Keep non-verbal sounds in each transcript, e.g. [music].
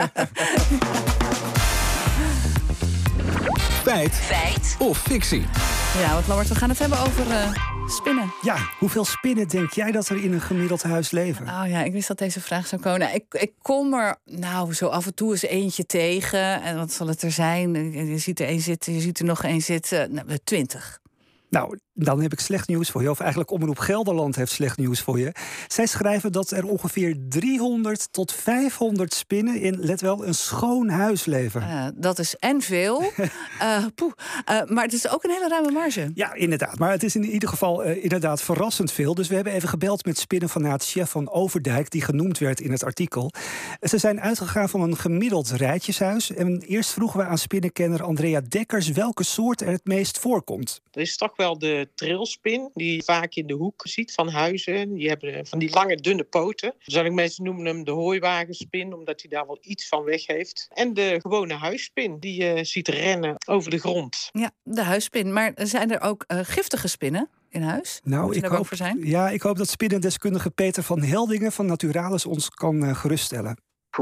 [laughs] Feit. Feit. Of fictie. Ja, wat Lambert, we gaan het hebben over uh, spinnen. Ja, hoeveel spinnen denk jij dat er in een gemiddeld huis leven? Oh ja, ik wist dat deze vraag zou komen. Nou, ik, ik kom er nou zo af en toe eens eentje tegen. En wat zal het er zijn? Je ziet er één zitten, je ziet er nog één zitten. Nou, twintig. Nou, dan heb ik slecht nieuws voor je. Of eigenlijk Omroep Gelderland heeft slecht nieuws voor je. Zij schrijven dat er ongeveer 300 tot 500 spinnen in, let wel, een schoon huis leven. Uh, dat is en veel. uh, [laughs] poeh. Uh, maar het is ook een hele ruime marge. Ja, inderdaad. Maar het is in ieder geval inderdaad verrassend veel. Dus we hebben even gebeld met spinnenfanaat Chef van Overdijk, die genoemd werd in het artikel. Ze zijn uitgegaan van een gemiddeld rijtjeshuis. En eerst vroegen we aan spinnenkenner Andrea Dekkers welke soort er het meest voorkomt. Er is toch wel de trilspin, die je vaak in de hoek ziet van huizen. Die hebben van die lange, dunne poten. Zal ik mensen noemen hem de hooiwagenspin, omdat hij daar wel iets van weg heeft. En de gewone huisspin, die je ziet rennen over de grond. Ja, de huisspin. Maar zijn er ook uh, giftige spinnen? in huis? Nou, ik hoop, zijn? Ja, ik hoop dat spinnendeskundige Peter van Heldingen van Naturalis ons kan uh, geruststellen.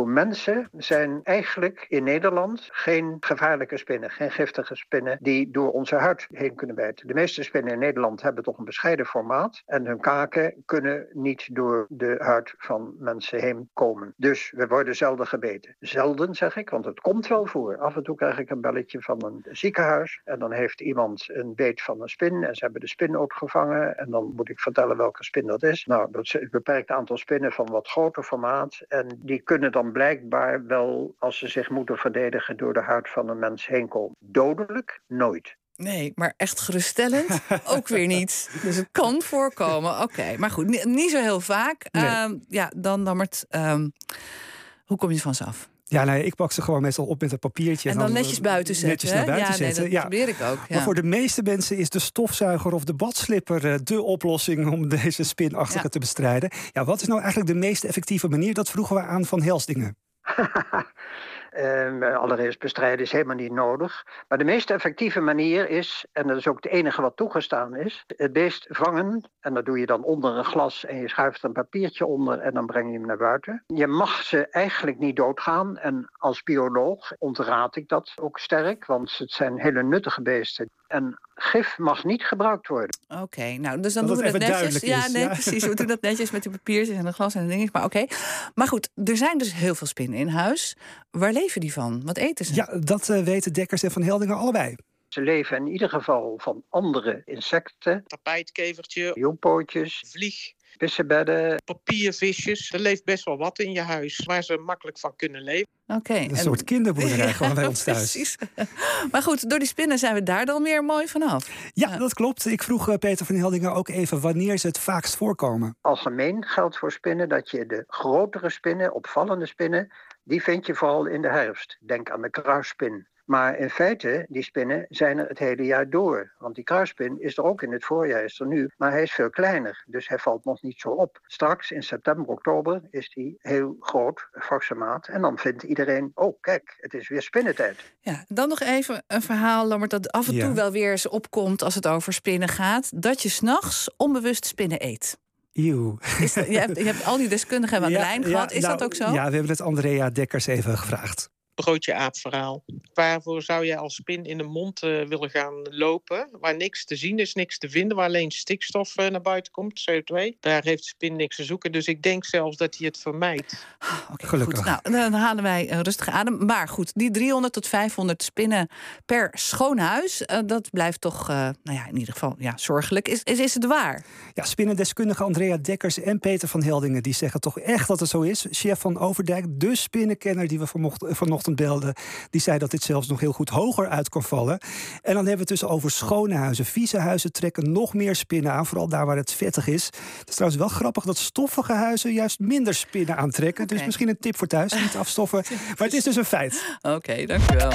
Mensen zijn eigenlijk in Nederland geen gevaarlijke spinnen, geen giftige spinnen die door onze huid heen kunnen bijten. De meeste spinnen in Nederland hebben toch een bescheiden formaat en hun kaken kunnen niet door de huid van mensen heen komen. Dus we worden zelden gebeten. Zelden zeg ik, want het komt wel voor. Af en toe krijg ik een belletje van een ziekenhuis en dan heeft iemand een beet van een spin en ze hebben de spin ook gevangen en dan moet ik vertellen welke spin dat is. Nou, dat is een beperkt aantal spinnen van wat groter formaat en die kunnen dan blijkbaar wel, als ze zich moeten verdedigen, door de huid van een mens heen komen. Dodelijk? Nooit. Nee, maar echt geruststellend [laughs] ook weer niet. Dus het kan voorkomen. Oké, maar goed, niet, zo heel vaak. Nee. Uh, ja, dan Dammert, um, hoe kom je van ze af? Ja, nee, ik pak ze gewoon meestal op met een papiertje. En dan, netjes buiten zetten. Netjes naar buiten ja, zetten. Nee, dat probeer ik ook. Ja. Maar voor de meeste mensen is de stofzuiger of de badslipper eh, de oplossing om [laughs] deze spinachtige te bestrijden. Ja, wat is nou eigenlijk de meest effectieve manier? Dat vroegen we aan Van Helsdingen. [laughs] Uh, allereerst bestrijden is helemaal niet nodig. Maar de meest effectieve manier is, en dat is ook het enige wat toegestaan is, het beest vangen. En dat doe je dan onder een glas en je schuift een papiertje onder en dan breng je hem naar buiten. Je mag ze eigenlijk niet doodgaan. En als bioloog ontraad ik dat ook sterk, want het zijn hele nuttige beesten. En gif mag niet gebruikt worden. Oké, nou, dus dan doen we het netjes. Ja, nee, precies. We doen dat netjes met die papiertjes en de glas en de dingen. Maar oké. Maar goed, er zijn dus heel veel spinnen in huis. Waar leven die van? Wat eten ze? Ja, dat uh, weten Dekkers en Van Heldingen allebei. Ze leven in ieder geval van andere insecten. Tapijtkevertje. Jongpootjes. Vlieg. Vissenbedden. Papiervisjes. Er leeft best wel wat in je huis waar ze makkelijk van kunnen leven. Oké. Een soort kinderboerderij gewoon bij ons [laughs] thuis. Precies. [laughs] Maar goed, door die spinnen zijn we daar dan weer mooi vanaf. Ja, dat klopt. Ik vroeg eh, Peter van Heldingen ook even wanneer ze het vaakst voorkomen. Algemeen geldt voor spinnen dat je de grotere spinnen, opvallende spinnen, die vind je vooral in de herfst. Denk aan de kruisspin. Maar in feite, die spinnen zijn er het hele jaar door. Want die kruispin is er ook in het voorjaar, is er nu. Maar hij is veel kleiner, dus hij valt nog niet zo op. Straks in september, oktober is hij heel groot, forse maat. En dan vindt iedereen, oh kijk, het is weer spinnentijd. Ja, dan nog even een verhaal, Lammert, dat af en toe wel weer eens opkomt als het over spinnen gaat. Dat je s'nachts onbewust spinnen eet. Eeuw. je, hebt, je hebt al die deskundigen aan de [laughs] lijn gehad. Is nou, dat ook zo? Ja, we hebben het Andrea Dekkers even gevraagd broodje aapverhaal. Waarvoor zou jij als spin in de mond uh, willen gaan lopen? Waar niks te zien is, niks te vinden, waar alleen stikstof uh, naar buiten komt, CO2. Daar heeft de spin niks te zoeken. Dus ik denk zelfs dat hij het vermijdt. Okay, Gelukkig. Goed. Nou, dan halen wij een rustige adem. Maar goed, die 300 tot 500 spinnen per schoon huis, uh, dat blijft toch, nou ja, in ieder geval ja, zorgelijk. Is, is, is het waar? Ja, spinnendeskundige Andrea Dekkers en Peter van Heldingen, die zeggen toch echt dat het zo is. Chef van Overdijk, de spinnenkenner die we vanochtend belde, die zei dat dit zelfs nog heel goed hoger uit kan vallen. En dan hebben we het dus over schone huizen. Vieze huizen trekken nog meer spinnen aan, vooral daar waar het vettig is. Het is trouwens wel grappig dat stoffige huizen juist minder spinnen aantrekken. Dus misschien een tip voor thuis, niet afstoffen. [laughs] Maar het is dus een feit. Oké, dankjewel.